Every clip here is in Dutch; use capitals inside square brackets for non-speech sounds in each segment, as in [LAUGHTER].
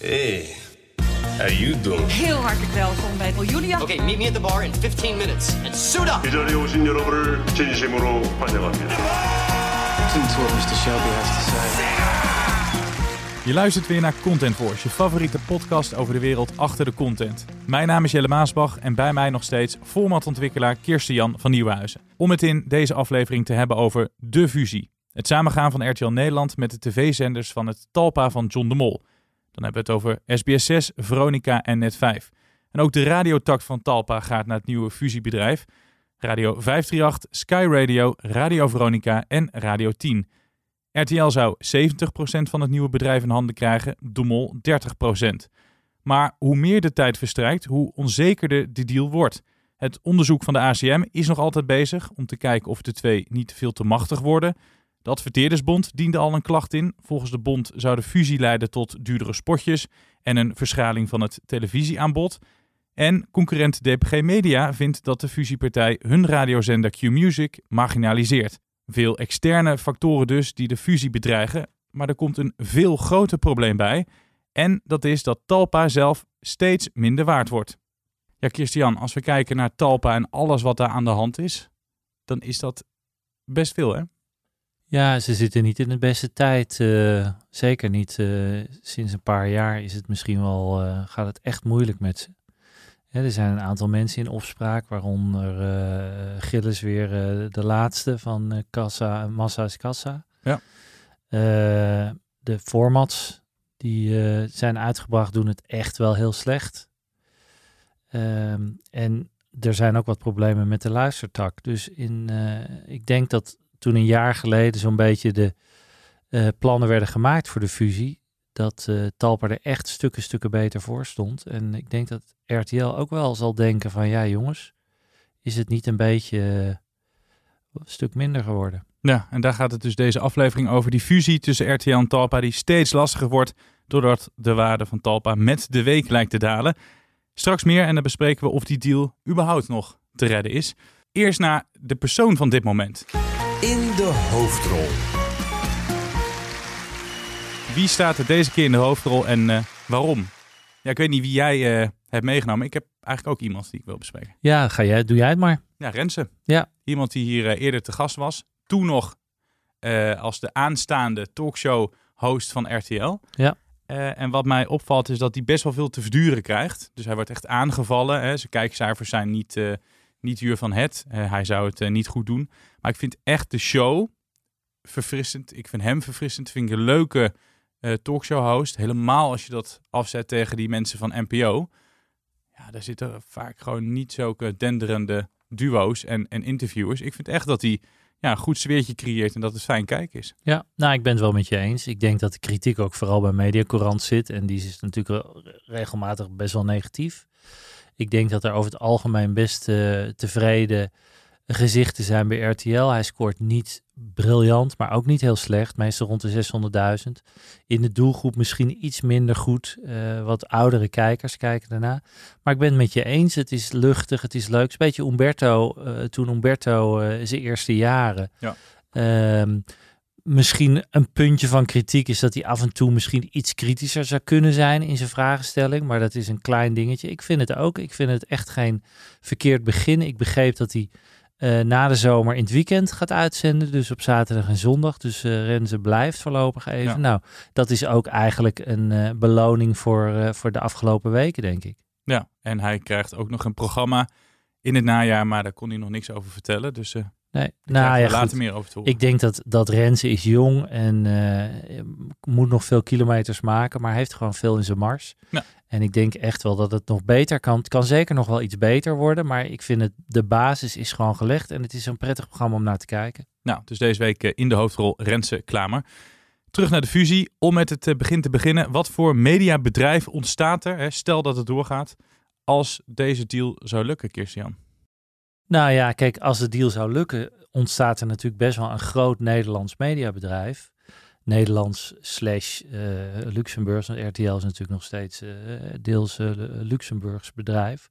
Hey, how you doing? Heel hartelijk welkom bij Julia. Okay, meet me at the bar in 15 minutes and suit up. 이 자리에 오신 여러분을 진심으로 환영합니다. Listen to what Mr. Shelby has to say. Je luistert weer naar Content Force, je favoriete podcast over de wereld achter de content. Mijn naam is Jelle Maasbach en bij mij nog steeds formatontwikkelaar Kirsten Jan van Nieuwenhuizen. Om het in deze aflevering te hebben over de fusie. Het samengaan van RTL Nederland met de tv-zenders van het Talpa van John de Mol. Dan hebben we het over SBS6, Veronica en Net5. En ook de radiotak van Talpa gaat naar het nieuwe fusiebedrijf. Radio 538, Sky Radio, Radio Veronica en Radio 10. RTL zou 70% van het nieuwe bedrijf in handen krijgen, de Mol 30%. Maar hoe meer de tijd verstrijkt, hoe onzekerder de deal wordt. Het onderzoek van de ACM is nog altijd bezig om te kijken of de twee niet veel te machtig worden. De Adverteerdersbond diende al een klacht in. Volgens de bond zou de fusie leiden tot duurdere spotjes en een verschraling van het televisieaanbod. En concurrent DPG Media vindt dat de fusiepartij hun radiozender Q-Music marginaliseert. Veel externe factoren dus die de fusie bedreigen, maar er komt een veel groter probleem bij. En dat is dat Talpa zelf steeds minder waard wordt. Ja, Christian, als we kijken naar Talpa en alles wat daar aan de hand is, dan is dat best veel, hè? Ja, ze zitten niet in de beste tijd. eh, zeker niet. eh, sinds een paar jaar is het misschien wel, eh, gaat het echt moeilijk met ze. Er zijn een aantal mensen in opspraak, waaronder Gilles weer de laatste van Kassa, Massa is Kassa. Ja. De formats die zijn uitgebracht doen het echt wel heel slecht. Ehm, en er zijn ook wat problemen met de luistertak. Dus in, ik denk dat toen een jaar geleden zo'n beetje de eh, plannen werden gemaakt voor de fusie, dat eh Talpa er echt stukken, stukken beter voor stond. En ik denk dat RTL ook wel zal denken van, ja jongens, is het niet een beetje eh, een stuk minder geworden? Ja, en daar gaat het dus deze aflevering over. Die fusie tussen RTL en Talpa die steeds lastiger wordt doordat de waarde van Talpa met de week lijkt te dalen. Straks meer en dan bespreken we of die deal überhaupt nog te redden is. Eerst naar de persoon van dit moment. In de hoofdrol. Wie staat er deze keer in de hoofdrol en eh, waarom? Ja, ik weet niet wie jij eh, hebt meegenomen. Ik heb eigenlijk ook iemand die ik wil bespreken. Ja, ga jij, doe jij het maar. Ja, Renze. Ja. Iemand die hier eh, eerder te gast was. Toen nog eh, als de aanstaande talkshow-host van RTL. Ja. Eh, en wat mij opvalt is dat hij best wel veel te verduren krijgt. Dus hij wordt echt aangevallen. Hè. Zijn kijkcijfers zijn niet, eh niet huur van het. Eh, hij zou het eh, niet goed doen. Maar ik vind echt de show verfrissend. Ik vind hem verfrissend. Vind ik een leuke eh talkshow-host. Helemaal als je dat afzet tegen die mensen van NPO. Ja, daar zitten vaak gewoon niet zulke denderende duo's en, en interviewers. Ik vind echt dat hij ja, een goed sfeertje creëert en dat het fijn kijken is. Ja, nou, ik ben het wel met je eens. Ik denk dat de kritiek ook vooral bij Mediacorant zit. En die is natuurlijk regelmatig best wel negatief. Ik denk dat er over het algemeen best eh, tevreden gezichten zijn bij RTL. Hij scoort niet briljant, maar ook niet heel slecht. Meestal rond de 600.000. In de doelgroep misschien iets minder goed. eh, wat oudere kijkers kijken daarna. Maar ik ben het met je eens. Het is luchtig, het is leuk. Het is een beetje Umberto, eh, toen Umberto zijn eerste jaren. Ja. Ehm, misschien een puntje van kritiek is dat hij af en toe misschien iets kritischer zou kunnen zijn in zijn vragenstelling. Maar dat is een klein dingetje. Ik vind het ook. Ik vind het echt geen verkeerd begin. Ik begreep dat hij eh, na de zomer in het weekend gaat uitzenden. Dus op zaterdag en zondag. Dus eh Renze blijft voorlopig even. Ja. Nou, dat is ook eigenlijk een eh, beloning voor, voor de afgelopen weken, denk ik. Ja, en hij krijgt ook nog een programma in het najaar, maar daar kon hij nog niks over vertellen. Dus Nee, nou, nou ja, later meer over horen. Ik denk dat, dat Renze is jong en eh, moet nog veel kilometers maken, maar heeft gewoon veel in zijn mars. Ja. En ik denk echt wel dat het nog beter kan. Het kan zeker nog wel iets beter worden, maar ik vind het, de basis is gewoon gelegd en het is een prettig programma om naar te kijken. Nou, dus deze week eh, in de hoofdrol Renze Klamer. Terug naar de fusie. Om met het eh, begin te beginnen. Wat voor mediabedrijf ontstaat er, hè, stel dat het doorgaat, als deze deal zou lukken, Kirstian? Nou ja, kijk, als de deal zou lukken, ontstaat er natuurlijk best wel een groot Nederlands mediabedrijf. Nederlands slash uh, Luxemburgs, RTL is natuurlijk nog steeds uh, deels uh, Luxemburgs bedrijf.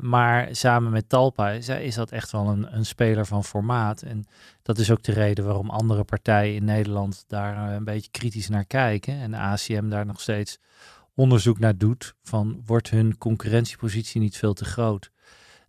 maar samen met Talpa is, is dat echt wel een, een, speler van formaat. En dat is ook de reden waarom andere partijen in Nederland daar een beetje kritisch naar kijken. En de ACM daar nog steeds onderzoek naar doet. Van wordt hun concurrentiepositie niet veel te groot?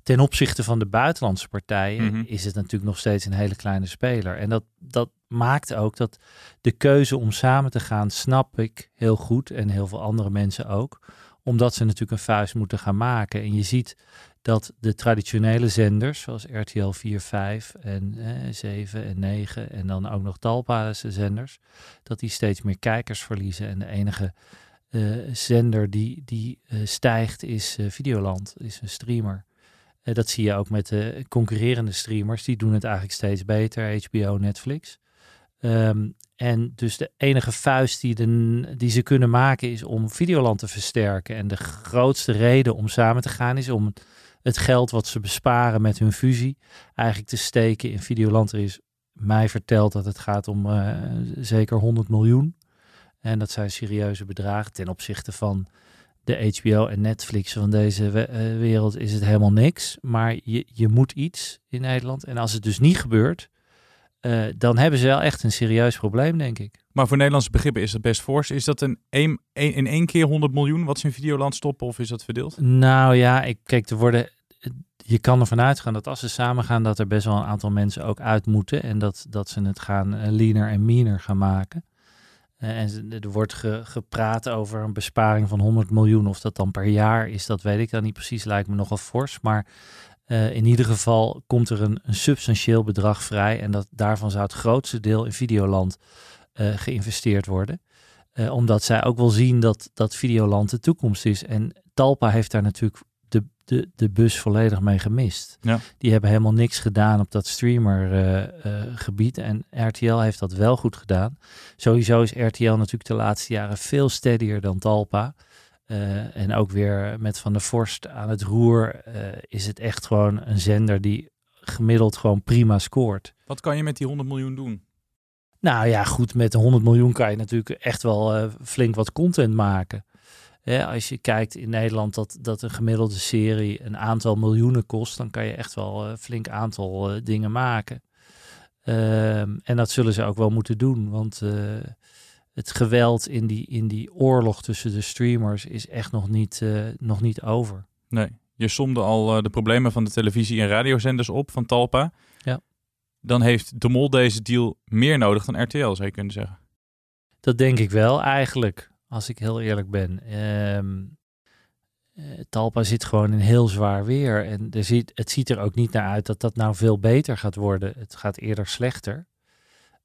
Ten opzichte van de buitenlandse partijen mhm. is het natuurlijk nog steeds een hele kleine speler. En dat, dat maakt ook dat de keuze om samen te gaan, snap ik heel goed en heel veel andere mensen ook. Omdat ze natuurlijk een vuist moeten gaan maken. En je ziet dat de traditionele zenders, zoals RTL 4, 5 en eh, 7 en 9 en dan ook nog Talpa's zenders, dat die steeds meer kijkers verliezen. En de enige uh, zender die, die uh, stijgt is uh, Videoland, is een streamer. Uh, dat zie je ook met de concurrerende streamers. Die doen het eigenlijk steeds beter. HBO, Netflix. Um, en dus de enige vuist die, de, die ze kunnen maken is om Videoland te versterken. En de grootste reden om samen te gaan is om het geld wat ze besparen met hun fusie eigenlijk te steken in Videoland. Er is mij verteld dat het gaat om uh, zeker 100 miljoen. En dat zijn serieuze bedragen ten opzichte van de HBO en Netflix van deze eh, wereld is het helemaal niks. Maar je, je moet iets in Nederland. En als het dus niet gebeurt, uh, dan hebben ze wel echt een serieus probleem, denk ik. Maar voor Nederlandse begrippen is dat best fors. Is dat een, een, een, in één keer 100 miljoen wat ze in Videoland stoppen of is dat verdeeld? Nou ja, ik, kijk, er worden, je kan ervan uitgaan dat als ze samen gaan, dat er best wel een aantal mensen ook uit moeten. En dat, dat ze het gaan uh, leaner en meaner gaan maken. Uh, en er wordt ge, gepraat over een besparing van 100 miljoen. Of dat dan per jaar is, dat weet ik dan niet precies. Lijkt me nogal fors. Maar uh, in ieder geval komt er een, substantieel bedrag vrij. En dat, daarvan zou het grootste deel in Videoland uh, geïnvesteerd worden. omdat zij ook wel zien dat, dat Videoland de toekomst is. En Talpa heeft daar natuurlijk de, de, bus volledig mee gemist. Ja. Die hebben helemaal niks gedaan op dat streamergebied. Uh, uh, en RTL heeft dat wel goed gedaan. Sowieso is RTL natuurlijk de laatste jaren veel steadier dan Talpa. Uh, en ook weer met Van der Vorst aan het roer is het echt gewoon een zender die gemiddeld gewoon prima scoort. Wat kan je met die 100 miljoen doen? Nou ja, goed, met de 100 miljoen kan je natuurlijk echt wel flink wat content maken als je kijkt in Nederland dat, dat een gemiddelde serie een aantal miljoenen kost, dan kan je echt wel een flink aantal uh, dingen maken. Ehm, en dat zullen ze ook wel moeten doen, want uh, het geweld in die, in die oorlog tussen de streamers is echt nog niet, uh, nog niet over. Nee, je somde al de problemen van de televisie- en radiozenders op van Talpa. Ja. Dan heeft De Mol deze deal meer nodig dan RTL, zou je kunnen zeggen. Dat denk ik wel eigenlijk als ik heel eerlijk ben. Um, Talpa zit gewoon in heel zwaar weer. En er ziet, het ziet er ook niet naar uit dat dat nou veel beter gaat worden. Het gaat eerder slechter.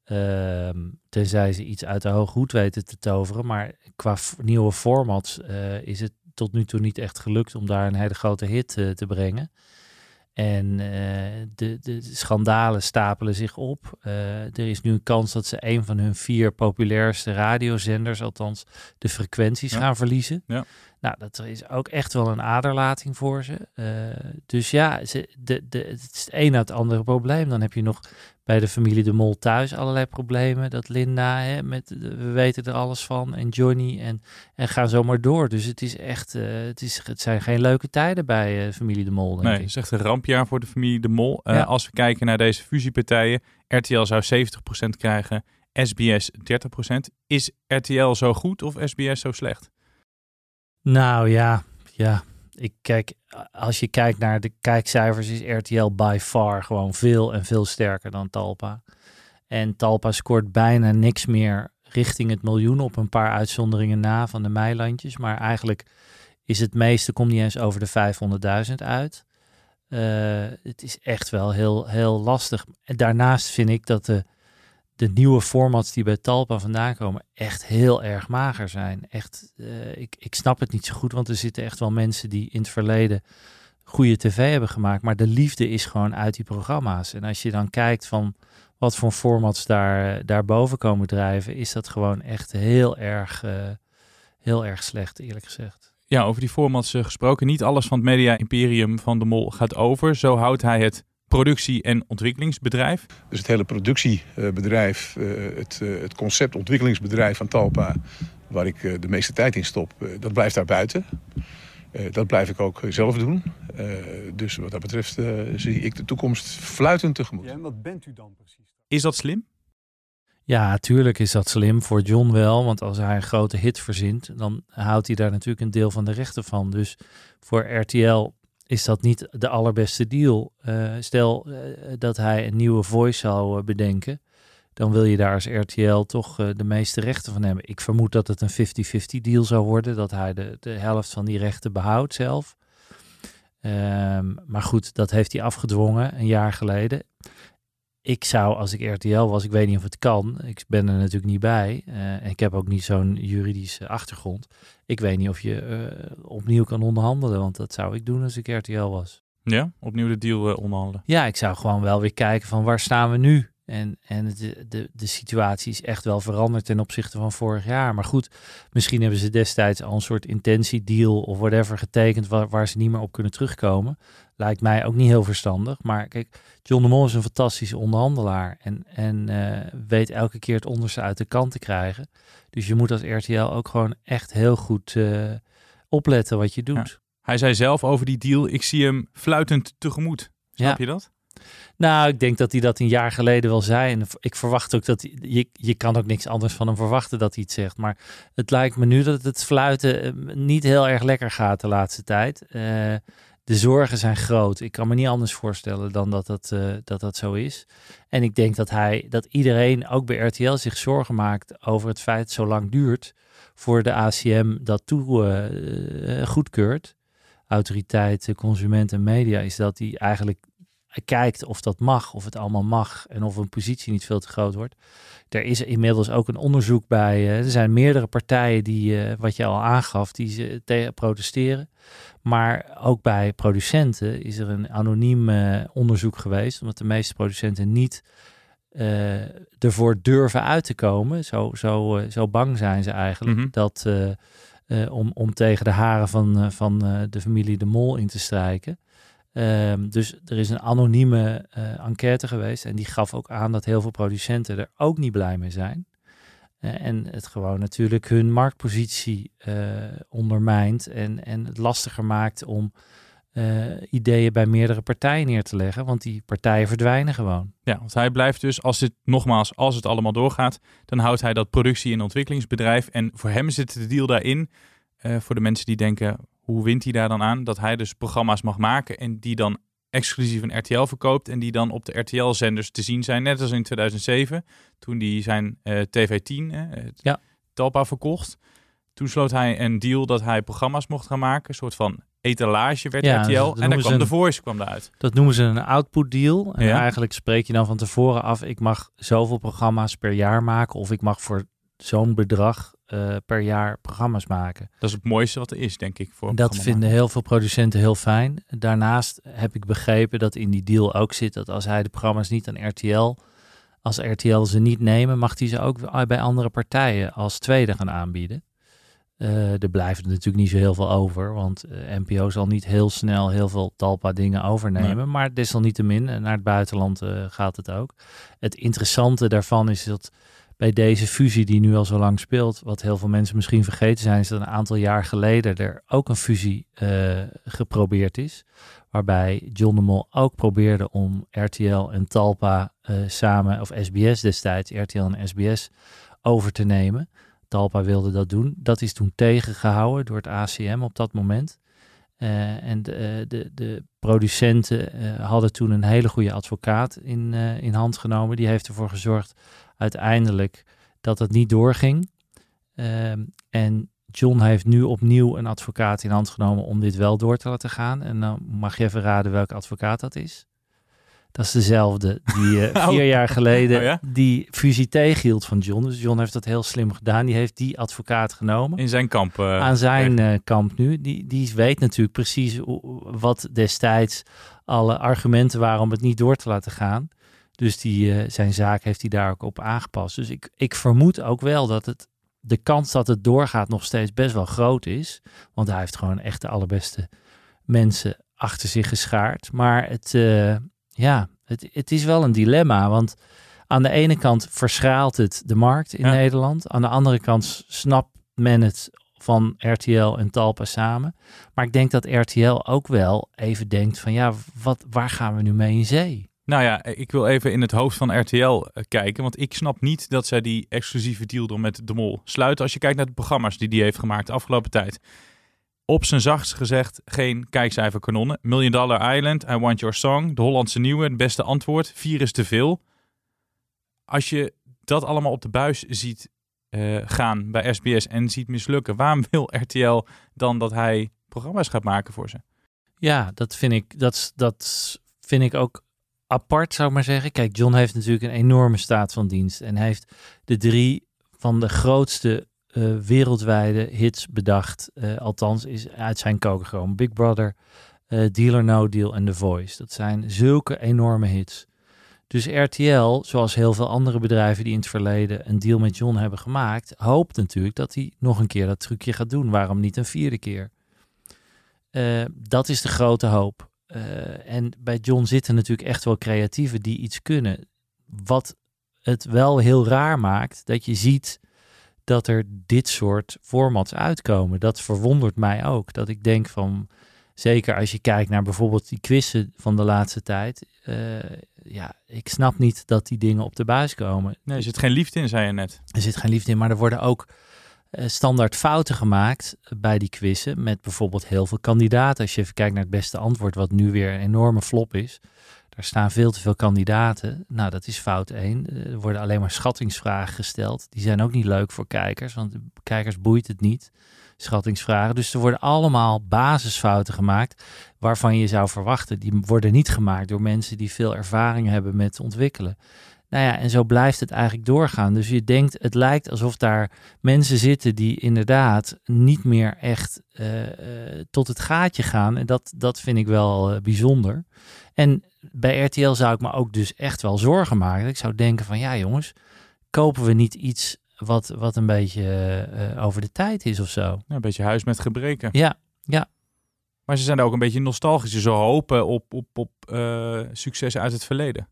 Um, tenzij ze iets uit de hoge hoed weten te toveren. Maar qua nieuwe formats uh, is het tot nu toe niet echt gelukt om daar een hele grote hit uh, te brengen. En uh, de, de, schandalen stapelen zich op. Uh, er is nu een kans dat ze een van hun vier populairste radiozenders, althans de frequenties, ja. gaan verliezen. Ja. Nou, dat is ook echt wel een aderlating voor ze. Uh, dus ja, ze, de, de, het is het een na het andere probleem. Dan heb je nog bij de familie De Mol thuis allerlei problemen. Dat Linda, hè, met, we weten er alles van. En Johnny en, en ga zo maar door. Dus het is echt, uh, het, is, het zijn geen leuke tijden bij uh, familie De Mol. Denk nee, het is echt een rampjaar voor de familie De Mol. Ja. Als we kijken naar deze fusiepartijen. RTL zou 70% krijgen, SBS 30%. Is RTL zo goed of SBS zo slecht? Nou ja, ja. Ik kijk, als je kijkt naar de kijkcijfers, is RTL by far gewoon veel en veel sterker dan Talpa. En Talpa scoort bijna niks meer richting het miljoen op een paar uitzonderingen na van de meilandjes. Maar eigenlijk is het meeste, komt niet eens over de 500.000 uit. Uh, het is echt wel heel, heel lastig. Daarnaast vind ik dat de, de nieuwe formats die bij Talpa vandaan komen echt heel erg mager zijn. Echt, uh, ik, ik snap het niet zo goed, want er zitten echt wel mensen die in het verleden goede tv hebben gemaakt. Maar de liefde is gewoon uit die programma's. En als je dan kijkt van wat voor formats daar, daarboven komen drijven, is dat gewoon echt heel erg, eh, heel erg slecht, eerlijk gezegd. Ja, over die formats eh, gesproken. Niet alles van het media imperium van de Mol gaat over. Zo houdt hij het productie- en ontwikkelingsbedrijf. Dus het hele productiebedrijf, eh, het, eh, het concept ontwikkelingsbedrijf van Talpa, waar ik eh, de meeste tijd in stop, eh, dat blijft daar buiten. Eh, Dat blijf ik ook zelf doen. Eh, Dus wat dat betreft eh, zie ik de toekomst fluitend tegemoet. en wat bent u dan precies? Is dat slim? Ja, natuurlijk is dat slim voor John wel. Want als hij een grote hit verzint, dan houdt hij daar natuurlijk een deel van de rechten van. Dus voor RTL is dat niet de allerbeste deal. Eh, stel eh, dat hij een nieuwe voice zou eh, bedenken, dan wil je daar als RTL toch de meeste rechten van hebben. Ik vermoed dat het een 50-50 deal zou worden, dat hij de, de helft van die rechten behoudt zelf. Ehm, maar goed, dat heeft hij afgedwongen een jaar geleden. Ik zou, als ik RTL was, ik weet niet of het kan. Ik ben er natuurlijk niet bij. eh, en ik heb ook niet zo'n juridische achtergrond. Ik weet niet of je eh, opnieuw kan onderhandelen, want dat zou ik doen als ik RTL was. Ja, opnieuw de deal eh, onderhandelen. Ja, ik zou gewoon wel weer kijken van waar staan we nu? En, en de, de, de situatie is echt wel veranderd ten opzichte van vorig jaar. Maar goed, misschien hebben ze destijds al een soort intentiedeal of whatever getekend waar, waar ze niet meer op kunnen terugkomen. Lijkt mij ook niet heel verstandig. Maar kijk, John de Mol is een fantastische onderhandelaar en, en eh, weet elke keer het onderste uit de kant te krijgen. Dus je moet als RTL ook gewoon echt heel goed eh, opletten wat je doet. Hij zei zelf over die deal, ik zie hem fluitend tegemoet. Snap Ja. je dat? Nou, ik denk dat hij dat een jaar geleden wel zei. En ik verwacht ook dat hij, je, je kan ook niks anders van hem verwachten dat hij het zegt. Maar het lijkt me nu dat het fluiten eh, niet heel erg lekker gaat de laatste tijd. Eh, de zorgen zijn groot. Ik kan me niet anders voorstellen dan dat dat, eh, dat dat zo is. En ik denk dat hij, dat iedereen, ook bij RTL, zich zorgen maakt over het feit zo lang duurt voor de ACM dat toe eh, goedkeurt. Autoriteit, eh, consument en media is dat die eigenlijk kijkt of dat mag, of het allemaal mag en of een positie niet veel te groot wordt. Er is inmiddels ook een onderzoek bij. er zijn meerdere partijen die, wat je al aangaf, die ze protesteren. Maar ook bij producenten is er een anoniem eh, onderzoek geweest, omdat de meeste producenten niet eh, ervoor durven uit te komen. Zo, zo, eh, zo bang zijn ze eigenlijk Mhm. dat, om, om tegen de haren van, van de familie De Mol in te strijken. Ehm, dus er is een anonieme enquête geweest en die gaf ook aan dat heel veel producenten er ook niet blij mee zijn. Eh, en het gewoon natuurlijk hun marktpositie eh, ondermijnt en, en het lastiger maakt om eh, ideeën bij meerdere partijen neer te leggen, want die partijen verdwijnen gewoon. Ja, want hij blijft dus, als dit nogmaals, als het allemaal doorgaat, dan houdt hij dat productie- en ontwikkelingsbedrijf. En voor hem zit de deal daarin, voor de mensen die denken, hoe wint hij daar dan aan? Dat hij dus programma's mag maken en die dan exclusief een RTL verkoopt en die dan op de RTL-zenders te zien zijn. Net als in 2007, toen hij zijn eh, TV10, eh, het Ja. Talpa, verkocht. Toen sloot hij een deal dat hij programma's mocht gaan maken, een soort van etalage werd Ja, RTL. En dan kwam een- Voice kwam eruit. Dat noemen ze een output deal. En Ja. eigenlijk spreek je dan van tevoren af, ik mag zoveel programma's per jaar maken of ik mag voor zo'n bedrag eh, per jaar programma's maken. Dat is het mooiste wat er is, denk ik. Voor Dat vinden heel veel producenten heel fijn. Daarnaast heb ik begrepen dat in die deal ook zit dat als hij de programma's niet aan RTL, als RTL ze niet nemen, mag hij ze ook bij andere partijen als tweede gaan aanbieden. Eh, er blijft natuurlijk niet zo heel veel over, want eh, NPO zal niet heel snel heel veel talpa dingen overnemen. Nee. Maar desalniettemin, naar het buitenland gaat het ook. Het interessante daarvan is dat bij deze fusie die nu al zo lang speelt, wat heel veel mensen misschien vergeten zijn, is dat een aantal jaar geleden er ook een fusie eh, geprobeerd is. Waarbij John de Mol ook probeerde om RTL en Talpa eh, samen, of SBS destijds, RTL en SBS over te nemen. Talpa wilde dat doen. Dat is toen tegengehouden door het ACM op dat moment. Eh, en de, de, de producenten hadden toen een hele goede advocaat in, in hand genomen. Die heeft ervoor gezorgd uiteindelijk dat het niet doorging. Ehm, en John heeft nu opnieuw een advocaat in hand genomen om dit wel door te laten gaan. En dan mag je even raden welke advocaat dat is. Dat is dezelfde die eh, [LAUGHS] Oh. vier jaar geleden Oh ja? die fusie tegenhield van John. Dus John heeft dat heel slim gedaan. Die heeft die advocaat genomen In zijn kamp. eh, aan zijn eh, kamp nu. Die, die weet natuurlijk precies wat destijds alle argumenten waren om het niet door te laten gaan. Dus die, eh, zijn zaak heeft hij daar ook op aangepast. Dus ik, ik vermoed ook wel dat het, de kans dat het doorgaat nog steeds best wel groot is. Want hij heeft gewoon echt de allerbeste mensen achter zich geschaard. Maar het, eh, ja, het, het is wel een dilemma. Want aan de ene kant verschraalt het de markt in Ja. Nederland. Aan de andere kant snapt men het van RTL en Talpa samen. Maar ik denk dat RTL ook wel even denkt van ja, wat, waar gaan we nu mee in zee? Nou ja, ik wil even in het hoofd van RTL eh, kijken. Want ik snap niet dat zij die exclusieve deal door met De Mol sluiten. Als je kijkt naar de programma's die die heeft gemaakt de afgelopen tijd. Op zijn zachtst gezegd geen kijkcijferkanonnen. Million Dollar Island, I Want Your Song, De Hollandse Nieuwe, het beste antwoord. Vier is te veel. Als je dat allemaal op de buis ziet eh, gaan bij SBS en ziet mislukken. Waarom [LAUGHS] wil RTL dan dat hij programma's gaat maken voor ze? Ja, dat vind ik, dat, dat vind ik ook apart, zou ik maar zeggen. Kijk, John heeft natuurlijk een enorme staat van dienst. En hij heeft de drie van de grootste eh, wereldwijde hits bedacht. Eh, althans, is uit zijn koken gekomen. Big Brother, eh, Deal or No Deal en The Voice. Dat zijn zulke enorme hits. Dus RTL, zoals heel veel andere bedrijven die in het verleden een deal met John hebben gemaakt, hoopt natuurlijk dat hij nog een keer dat trucje gaat doen. Waarom niet een vierde keer? Dat is de grote hoop. Eh, en bij John zitten natuurlijk echt wel creatieven die iets kunnen. Wat het wel heel raar maakt, dat je ziet dat er dit soort formats uitkomen. Dat verwondert mij ook. Dat ik denk van, zeker als je kijkt naar bijvoorbeeld die quizzen van de laatste tijd. eh, ja, ik snap niet dat die dingen op de buis komen. Nee, er zit geen liefde in, zei je net. Er zit geen liefde in, maar er worden ook standaard fouten gemaakt bij die quizzen. Met bijvoorbeeld heel veel kandidaten. Als je even kijkt naar het beste antwoord, wat nu weer een enorme flop is. Daar staan veel te veel kandidaten. Nou, dat is fout één. Er worden alleen maar schattingsvragen gesteld. Die zijn ook niet leuk voor kijkers, want kijkers boeit het niet. Schattingsvragen. Dus er worden allemaal basisfouten gemaakt. Waarvan je zou verwachten, die worden niet gemaakt door mensen die veel ervaring hebben met ontwikkelen. Nou ja, en zo blijft het eigenlijk doorgaan. Dus je denkt, het lijkt alsof daar mensen zitten die inderdaad niet meer echt eh, eh, tot het gaatje gaan. En dat, dat vind ik wel eh, bijzonder. En bij RTL zou ik me ook dus echt wel zorgen maken. Ik zou denken van, ja jongens, kopen we niet iets wat, wat een beetje over de tijd is of zo? Ja, een beetje huis met gebreken. Ja, ja. Maar ze zijn ook een beetje nostalgisch. Ze hopen op, op, op successen uit het verleden.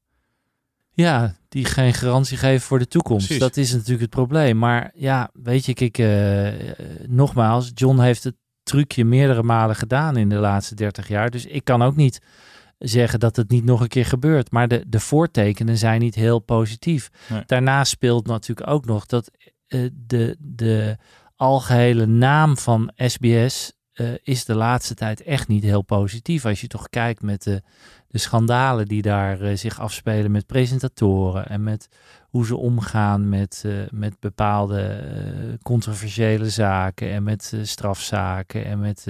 Ja, die geen garantie geven voor de toekomst. Precies. Dat is natuurlijk het probleem. Maar ja, weet je, kijk, eh, nogmaals, John heeft het trucje meerdere malen gedaan in de laatste 30 jaar. Dus ik kan ook niet zeggen dat het niet nog een keer gebeurt. Maar de, de voortekenen zijn niet heel positief. Nee. Daarnaast speelt natuurlijk ook nog dat eh, de, de algehele naam van SBS eh, is de laatste tijd echt niet heel positief. Als je toch kijkt met de, de schandalen die daar eh, zich afspelen met presentatoren en met hoe ze omgaan met, eh, met bepaalde eh, controversiële zaken en met strafzaken en met,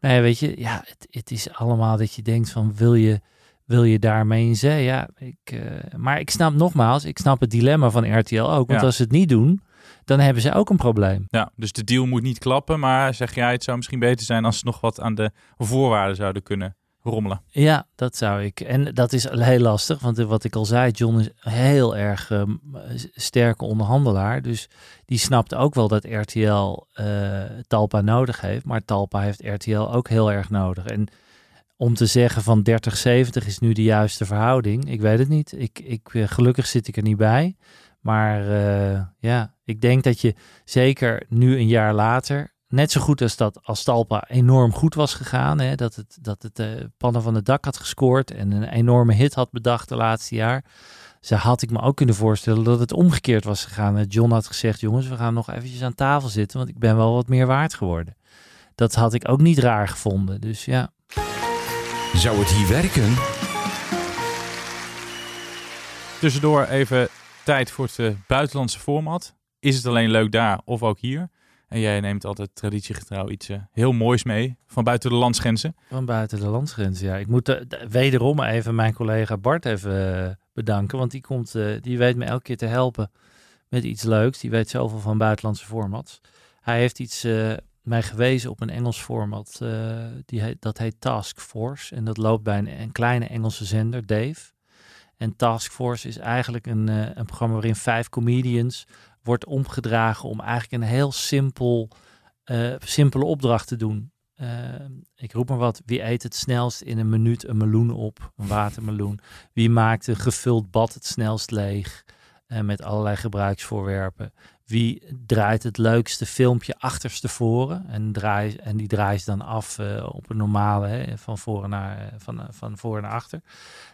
nou ja, weet je, ja, het, het is allemaal dat je denkt van wil je, wil je daarmee in zee? Ja, ik, maar ik snap nogmaals, ik snap het dilemma van RTL ook, want Ja. als ze het niet doen, dan hebben ze ook een probleem. Ja, dus de deal moet niet klappen. Maar zeg jij, het zou misschien beter zijn als ze nog wat aan de voorwaarden zouden kunnen rommelen. Ja, dat zou ik. En dat is heel lastig, want wat ik al zei, John is heel erg ehm, sterke onderhandelaar. Dus die snapt ook wel dat RTL eh, Talpa nodig heeft. Maar Talpa heeft RTL ook heel erg nodig. En om te zeggen van 30-70 is nu de juiste verhouding, ik weet het niet. Ik, ik, eh, gelukkig zit ik er niet bij. Maar eh, ja, ik denk dat je zeker nu een jaar later net zo goed als dat als Talpa enorm goed was gegaan. Hè, dat het, dat het eh, pannen van het dak had gescoord en een enorme hit had bedacht de laatste jaar. Zo had ik me ook kunnen voorstellen dat het omgekeerd was gegaan. Dat John had gezegd, jongens, we gaan nog eventjes aan tafel zitten, want ik ben wel wat meer waard geworden. Dat had ik ook niet raar gevonden. Dus ja. Zou het hier werken? Tussendoor even tijd voor het eh, buitenlandse format. Is het alleen leuk daar of ook hier? En jij neemt altijd traditiegetrouw iets eh, heel moois mee van buiten de landsgrenzen. Van buiten de landsgrens, ja. Ik moet eh, wederom even mijn collega Bart even eh, bedanken. Want die, komt, die weet me elke keer te helpen met iets leuks. Die weet zoveel van buitenlandse formats. Hij heeft iets mij gewezen op een Engels format. die dat heet Task Force. En dat loopt bij een kleine Engelse zender, Dave. En Task Force is eigenlijk een, uh, een programma waarin vijf comedians wordt omgedragen om eigenlijk een heel simpel, uh, simpele opdracht te doen. Uh, ik roep maar wat. Wie eet het snelst in een minuut een meloen op? Een watermeloen. Wie maakt een gevuld bad het snelst leeg? Met allerlei gebruiksvoorwerpen. Wie draait het leukste filmpje achterstevoren? En, draai, en die draait dan af uh, op een normale, hè, van, voren naar, van, van voor naar achter.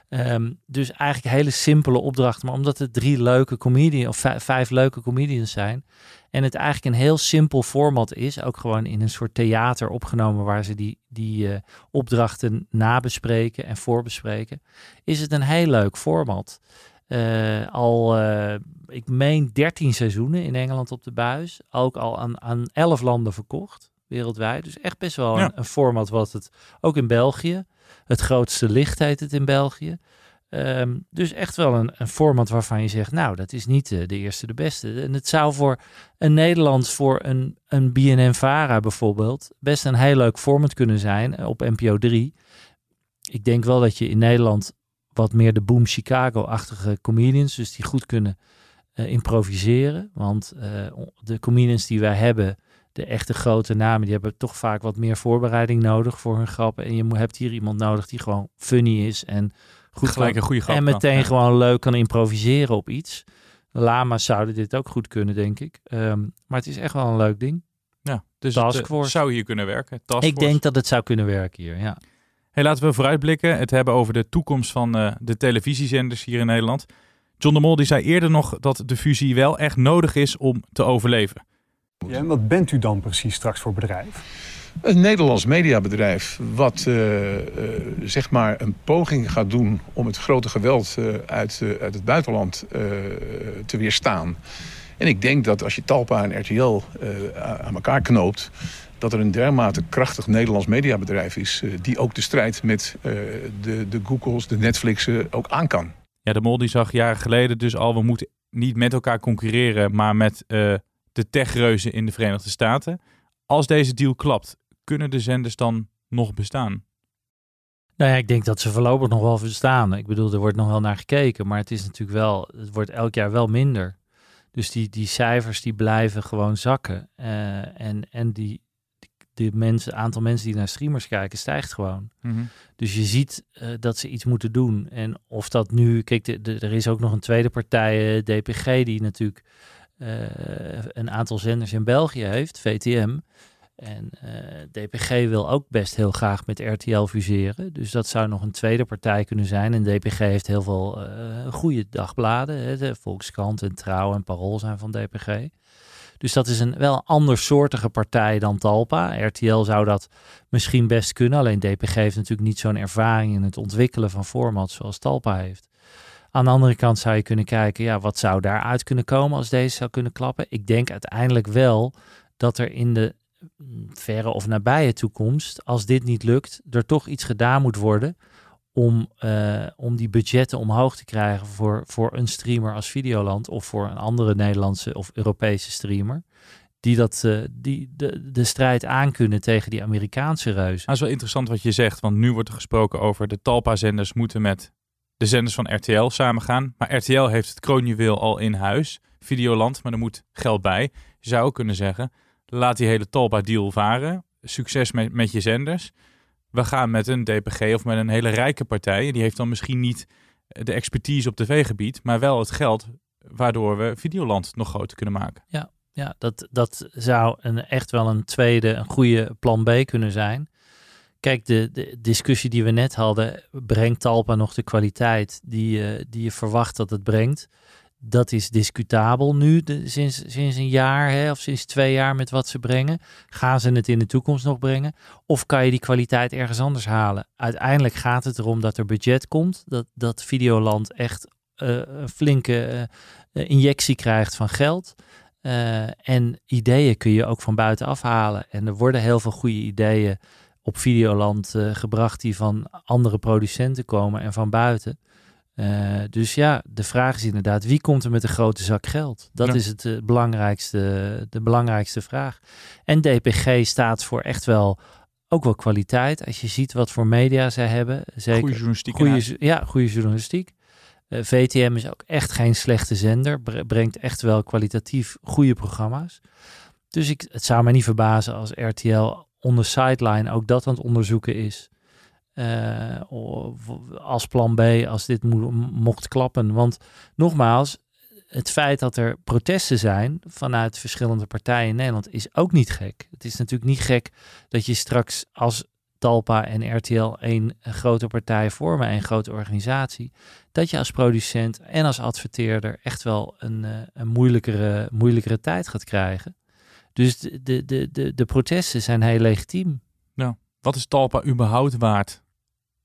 Um, dus eigenlijk hele simpele opdrachten. Maar omdat het drie leuke comedians, of vijf leuke comedians zijn. En het eigenlijk een heel simpel format is. Ook gewoon in een soort theater opgenomen waar ze die, die opdrachten nabespreken en voorbespreken. Is het een heel leuk format. Uh, al, uh, ik meen 13 seizoenen in Engeland op de buis. Ook al aan, aan 11 landen verkocht wereldwijd. Dus echt best wel Ja. een, een format wat het ook in België. Het grootste licht heet het in België. Ehm, dus echt wel een, een format waarvan je zegt, nou, dat is niet eh, de eerste de beste. En het zou voor een Nederlands, voor een, een BNN-Vara bijvoorbeeld, best een heel leuk format kunnen zijn eh, op NPO 3. Ik denk wel dat je in Nederland wat meer de Boom Chicago-achtige comedians, dus die goed kunnen eh, improviseren. Want eh, de comedians die wij hebben, de echte grote namen, die hebben toch vaak wat meer voorbereiding nodig voor hun grappen. En je hebt hier iemand nodig die gewoon funny is en goed Gelijk een goede grap En meteen ja. gewoon leuk kan improviseren op iets. Lama's zouden dit ook goed kunnen, denk ik. Ehm, maar het is echt wel een leuk ding. Ja, dus het eh, Force. zou hier kunnen werken. Ik denk dat het zou kunnen werken hier, ja. Hey, laten we vooruitblikken. Het hebben over de toekomst van eh, de televisiezenders hier in Nederland. John de Mol die zei eerder nog dat de fusie wel echt nodig is om te overleven. Ja, en wat bent u dan precies straks voor bedrijf? Een Nederlands mediabedrijf wat eh, eh, zeg maar een poging gaat doen om het grote geweld eh, uit, uit het buitenland eh, te weerstaan. En ik denk dat als je Talpa en RTL eh, aan elkaar knoopt, dat er een dermate krachtig Nederlands mediabedrijf is eh, die ook de strijd met eh, de, de Googles, de Netflixen ook aan kan. Ja, de Mol die zag jaren geleden dus al, we moeten niet met elkaar concurreren, maar met eh, de techreuzen in de Verenigde Staten. Als deze deal klapt, kunnen de zenders dan nog bestaan? Nou ja, ik denk dat ze voorlopig nog wel verstaan. Ik bedoel, er wordt nog wel naar gekeken, maar het is natuurlijk wel, het wordt elk jaar wel minder. Dus die, die cijfers die blijven gewoon zakken. Eh, en en die, die mensen, aantal mensen die naar streamers kijken stijgt gewoon. Mhm. Dus je ziet eh, dat ze iets moeten doen. En of dat nu, kijk, de, de- er is ook nog een tweede partij, eh, DPG, die natuurlijk eh, een aantal zenders in België heeft, VTM. En DPG wil ook best heel graag met RTL fuseren. Dus dat zou nog een tweede partij kunnen zijn. En DPG heeft heel veel goede dagbladen. Hè. De Volkskrant en Trouw en Parool zijn van DPG. Dus dat is een wel andersoortige partij dan Talpa. RTL zou dat misschien best kunnen. Alleen DPG heeft natuurlijk niet zo'n ervaring in het ontwikkelen van formats zoals Talpa heeft. Aan de andere kant zou je kunnen kijken, ja, wat zou daaruit kunnen komen als deze zou kunnen klappen? Ik denk uiteindelijk wel dat er in de mm, verre of nabije toekomst, als dit niet lukt, er toch iets gedaan moet worden om, eh, om die budgetten omhoog te krijgen voor, voor een streamer als Videoland of voor een andere Nederlandse of Europese streamer. Die, dat, eh, die de, de strijd aankunnen tegen die Amerikaanse reuzen. Nou, is wel interessant wat je zegt, want nu wordt er gesproken over de Talpa-zenders moeten met de zenders van RTL samengaan. Maar RTL heeft het kroonjuweel al in huis, Videoland, maar er moet geld bij. Je zou ook kunnen zeggen, laat die hele Talpa-deal varen. Succes met, met je zenders. We gaan met een DPG of met een hele rijke partij. Die heeft dan misschien niet de expertise op tv-gebied, maar wel het geld waardoor we Videoland nog groter kunnen maken. Ja, ja dat, dat zou een, echt wel een tweede, een goede plan B kunnen zijn. Kijk, de, de discussie die we net hadden, brengt Talpa nog de kwaliteit die, eh, die je verwacht dat het brengt? Dat is discutabel nu, sinds, sinds een jaar hè, of sinds twee jaar met wat ze brengen. Gaan ze het in de toekomst nog brengen? Of kan je die kwaliteit ergens anders halen? Uiteindelijk gaat het erom dat er budget komt, dat, dat Videoland echt eh, een flinke eh, injectie krijgt van geld. Eh, en ideeën kun je ook van buitenaf halen. En er worden heel veel goede ideeën op Videoland gebracht die van andere producenten komen en van buiten. Eh, dus ja, de vraag is inderdaad, wie komt er met een grote zak geld? Dat Ja. is het eh, belangrijkste, de belangrijkste vraag. En DPG staat voor echt wel ook wel kwaliteit. Als je ziet wat voor media zij hebben. Zeker Goede journalistiek Goede, ja, goede journalistiek. Uh, VTM is ook echt geen slechte zender. Brengt echt wel kwalitatief goede programma's. Dus ik, het zou mij niet verbazen als RTL on the sideline ook dat aan het onderzoeken is. Uh, als plan B, als dit mocht klappen. Want nogmaals, het feit dat er protesten zijn vanuit verschillende partijen in Nederland is ook niet gek. Het is natuurlijk niet gek dat je straks als Talpa en RTL één grote partij vormen, een grote organisatie, dat je als producent en als adverteerder echt wel een, eh, een moeilijkere, moeilijkere tijd gaat krijgen. Dus de, de, de, de protesten zijn heel legitiem. Nou, wat is Talpa überhaupt waard?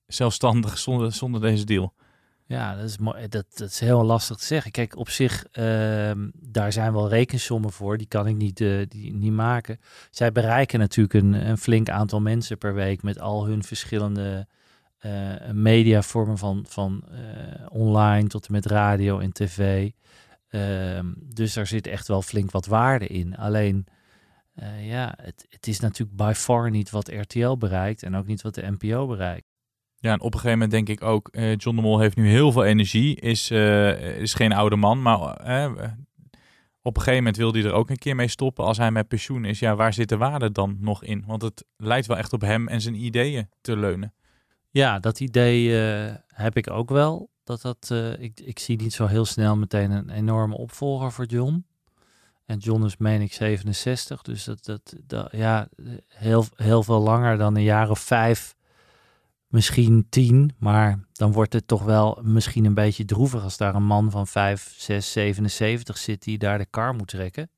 Zelfstandig zonder, zonder deze deal? Ja, dat is. Dat, dat is heel lastig te zeggen. Kijk, op zich, uh, daar zijn wel rekensommen voor. Die kan ik niet, uh, die, niet maken. Zij bereiken natuurlijk een, een flink aantal mensen per week met al hun verschillende uh, mediavormen van, van eh, online tot en met radio en tv. Ehm, dus daar zit echt wel flink wat waarde in. Alleen, ja, het, het is natuurlijk by far niet wat RTL bereikt en ook niet wat de NPO bereikt. Ja, en op een gegeven moment denk ik ook, uh, John de Mol heeft nu heel veel energie, is, uh, is geen oude man, maar uh, op een gegeven moment wil hij er ook een keer mee stoppen als hij met pensioen is. Ja, waar zit de waarde dan nog in? Want het lijkt wel echt op hem en zijn ideeën te leunen. Ja, dat idee heb ik ook wel. Dat dat, ik, ik zie niet zo heel snel meteen een enorme opvolger voor John. En John is, meen ik, 67. Dus dat, dat, dat ja, heel, heel veel langer dan een jaar of vijf misschien tien, maar dan wordt het toch wel misschien een beetje droevig als daar een man van 5, 6, 77 zit die daar de kar moet trekken.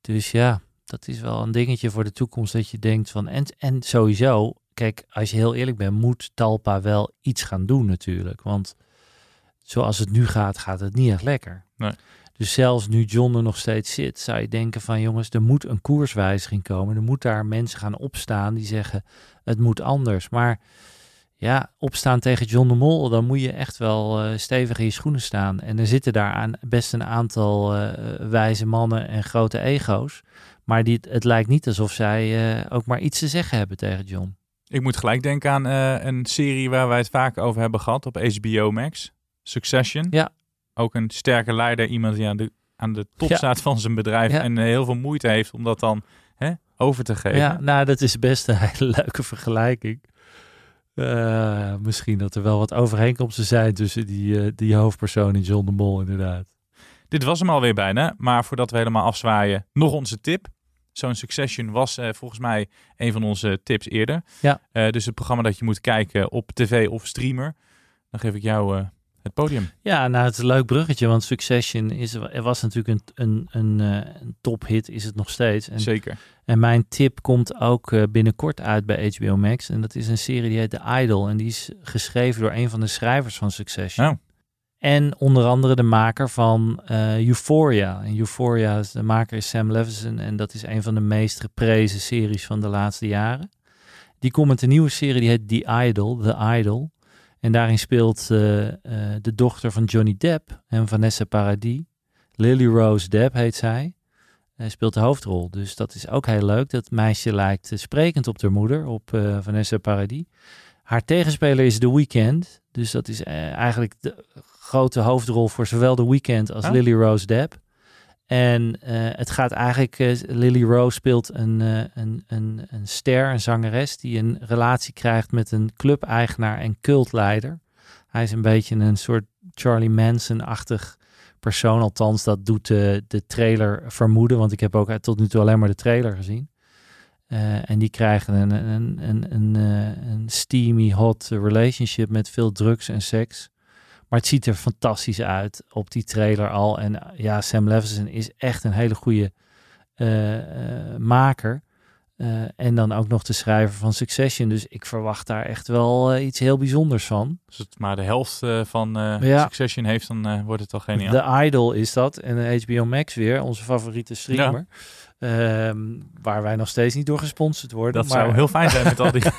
Dus ja, dat is wel een dingetje voor de toekomst dat je denkt van en, en sowieso, kijk, als je heel eerlijk bent, moet Talpa wel iets gaan doen natuurlijk, want zoals het nu gaat, gaat het niet echt lekker. Nee. Dus zelfs nu John er nog steeds zit, zou je denken van jongens, er moet een koerswijziging komen. Er moet daar mensen gaan opstaan die zeggen het moet anders. Maar ja, opstaan tegen John de Mol, dan moet je echt wel uh, stevig in je schoenen staan. En er zitten daar aan best een aantal uh, wijze mannen en grote ego's. Maar die, het lijkt niet alsof zij uh, ook maar iets te zeggen hebben tegen John. Ik moet gelijk denken aan een serie waar wij het vaak over hebben gehad op HBO Max. Succession. Ja. Ook een sterke leider, iemand die aan de, aan de top staat van zijn bedrijf en heel veel moeite heeft om dat dan hè, over te geven. Ja, nou dat is best een [LAUGHS] hele leuke vergelijking. Uh, misschien dat er wel wat overeenkomsten zijn tussen die, uh, die hoofdpersoon en John de Mol inderdaad. Dit was hem alweer bijna, maar voordat we helemaal afzwaaien, nog onze tip. Zo'n Succession was uh, volgens mij een van onze tips eerder. Ja. dus het programma dat je moet kijken op tv of streamer. Dan geef ik jou het podium. Ja, nou het is een leuk bruggetje, want Succession is, er was natuurlijk een, een, een, een tophit, is het nog steeds. En, Zeker. En mijn tip komt ook uh, binnenkort uit bij HBO Max. En dat is een serie die heet The Idol. En die is geschreven door een van de schrijvers van Succession. Oh. En onder andere de maker van uh, Euphoria. En Euphoria, de maker is Sam Levinson. En dat is een van de meest geprezen series van de laatste jaren. Die komt met een nieuwe serie, die heet The Idol. The Idol. En daarin speelt uh, de dochter van Johnny Depp en Vanessa Paradis. Lily Rose Depp heet zij. Hij speelt de hoofdrol. Dus dat is ook heel leuk. Dat meisje lijkt sprekend op haar moeder, op uh, Vanessa Paradis. Haar tegenspeler is The Weeknd. Dus dat is eigenlijk de grote hoofdrol voor zowel The Weeknd als oh. Lily Rose Depp. En uh, het gaat eigenlijk, uh, Lily Rose speelt een, uh, een, een, een ster, een zangeres, die een relatie krijgt met een clubeigenaar en cultleider. Hij is een beetje een soort Charlie Manson-achtig persoon, althans dat doet de, de trailer vermoeden, want ik heb ook tot nu toe alleen maar de trailer gezien. en die krijgen een, een, een, een, een steamy, hot relationship met veel drugs en seks. Maar het ziet er fantastisch uit op die trailer al. En ja, Sam Levinson is echt een hele goede uh, uh, maker. Uh, en dan ook nog de schrijver van Succession. Dus ik verwacht daar echt wel iets heel bijzonders van. Als het maar de helft van ja. Succession heeft, dan wordt het al geniaal. De Idol is dat. En HBO Max weer, onze favoriete streamer. Ja. Ehm, waar wij nog steeds niet door gesponsord worden. Dat maar... zou heel fijn zijn met al die... [LAUGHS]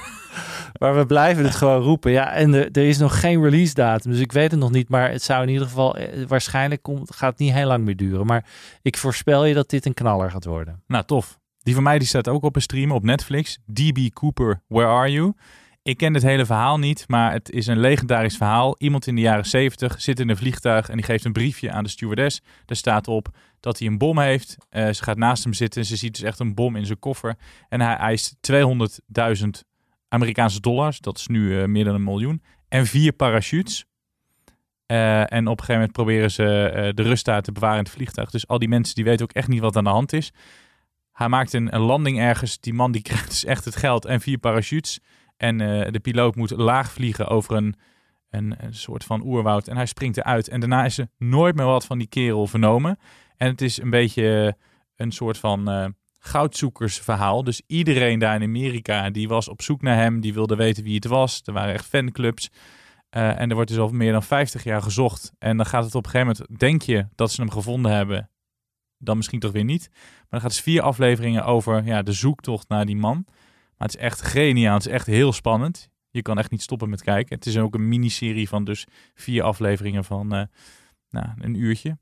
Maar we blijven het gewoon roepen. Ja, en er, er, is nog geen release datum. Dus ik weet het nog niet. Maar het zou in ieder geval. Eh, waarschijnlijk komt, gaat het niet heel lang meer duren. Maar ik voorspel je dat dit een knaller gaat worden. Nou, tof. Die van mij die staat ook op een stream op Netflix. DB Cooper, Where Are You? Ik ken het hele verhaal niet, maar het is een legendarisch verhaal. Iemand in de jaren 70 zit in een vliegtuig en die geeft een briefje aan de stewardess. Daar staat op dat hij een bom heeft. Uh, ze gaat naast hem zitten en ze ziet dus echt een bom in zijn koffer. En hij eist 200.000 Amerikaanse dollars, dat is nu uh, meer dan een miljoen, en vier parachutes. Uh, en op een gegeven moment proberen ze de rust uit te bewaren in het vliegtuig. Dus al die mensen die weten ook echt niet wat aan de hand is. Hij maakt een, landing ergens. Die man die [LAUGHS] krijgt dus echt het geld en vier parachutes. En de piloot moet laag vliegen over een, een, een, soort van oerwoud. En hij springt eruit. En daarna is er nooit meer wat van die kerel vernomen. En het is een beetje een soort van goudzoekersverhaal. Dus iedereen daar in Amerika die was op zoek naar hem. Die wilde weten wie het was. Er waren echt fanclubs. Uh, en er wordt dus al meer dan 50 jaar gezocht. En dan gaat het op een gegeven moment, denk je dat ze hem gevonden hebben. Dan misschien toch weer niet. Maar dan gaat het dus vier afleveringen over ja, de zoektocht naar die man. Maar het is echt geniaal. Het is echt heel spannend. Je kan echt niet stoppen met kijken. Het is ook een miniserie van dus vier afleveringen van uh, nou, een uurtje.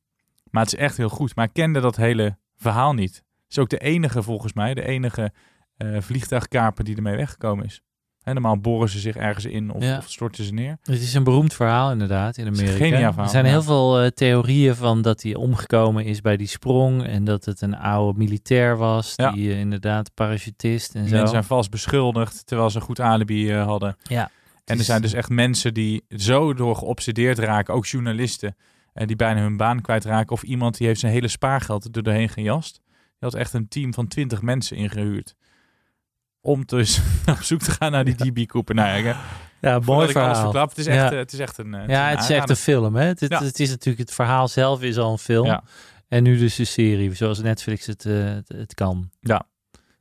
Maar het is echt heel goed. Maar ik kende dat hele verhaal niet. Is ook de enige, volgens mij, de enige uh, vliegtuigkaper die ermee weggekomen is. En normaal boren ze zich ergens in of, Ja. of storten ze neer. Het is een beroemd verhaal inderdaad in Amerika. verhaal, er zijn ja. heel veel eh, theorieën van dat hij omgekomen is bij die sprong en dat het een oude militair was, Ja. die eh, inderdaad parachutist en zo. mensen zijn vast beschuldigd terwijl ze een goed alibi hadden. Ja. En er is- zijn dus echt mensen die zo door geobsedeerd raken, ook journalisten, en die bijna hun baan kwijtraken. Of iemand die heeft zijn hele spaargeld er doorheen gejast. Had echt een team van 20 mensen ingehuurd. Om dus [LAUGHS] op zoek te gaan naar die DB Cooper. Nou ja, Ja, mooi ik verhaal. verklap, het is echt, Ja. eh, het is echt een. eh, ja, het is echt een film. Hè? Het, het, Ja. het is natuurlijk het verhaal zelf is al een film. Ja. En nu dus een serie, zoals Netflix het, eh, het, kan. Ja.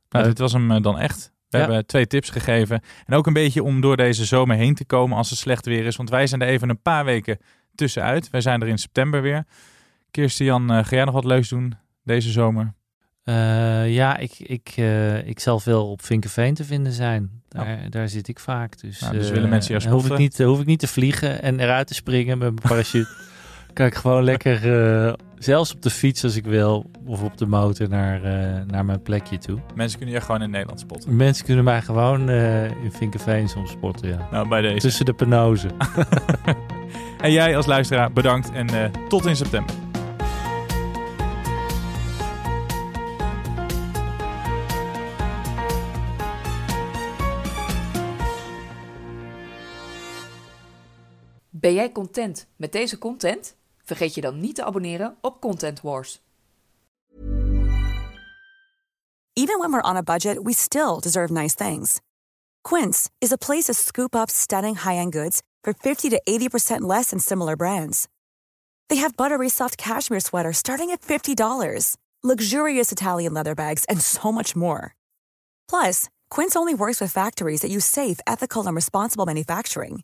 Nou, dit was hem dan echt. We Ja. hebben twee tips gegeven. En ook een beetje om door deze zomer heen te komen als het slecht weer is. Want wij zijn er even een paar weken tussenuit. Wij zijn er in september weer. Kirsten Jan, ga jij nog wat leuks doen deze zomer? Eh, ja, ik, ik, eh, ik zal veel op Vinkenveen te vinden zijn. Daar, daar zit ik vaak. Dus, Nou, dus eh, willen mensen jou dan hoef ik, niet, hoef ik niet te vliegen en eruit te springen met mijn parachute. [LAUGHS] kan ik gewoon lekker, eh, zelfs op de fiets als ik wil, of op de motor naar, eh, naar mijn plekje toe. Mensen kunnen je gewoon in Nederland spotten. Mensen kunnen mij gewoon eh, in Vinkenveen soms spotten, ja. Nou, bij deze. Tussen de penozen. [LAUGHS] En jij als luisteraar, bedankt en eh, tot in september. Ben jij content met deze content? Vergeet je dan niet te abonneren op Content Wars. Even when we're on a budget, we still deserve nice things. Quince is a place to scoop up stunning high-end goods for 50 to 80% less than similar brands. They have buttery soft cashmere sweaters starting at $50, luxurious Italian leather bags, and so much more. Plus, Quince only works with factories that use safe, ethical, and responsible manufacturing.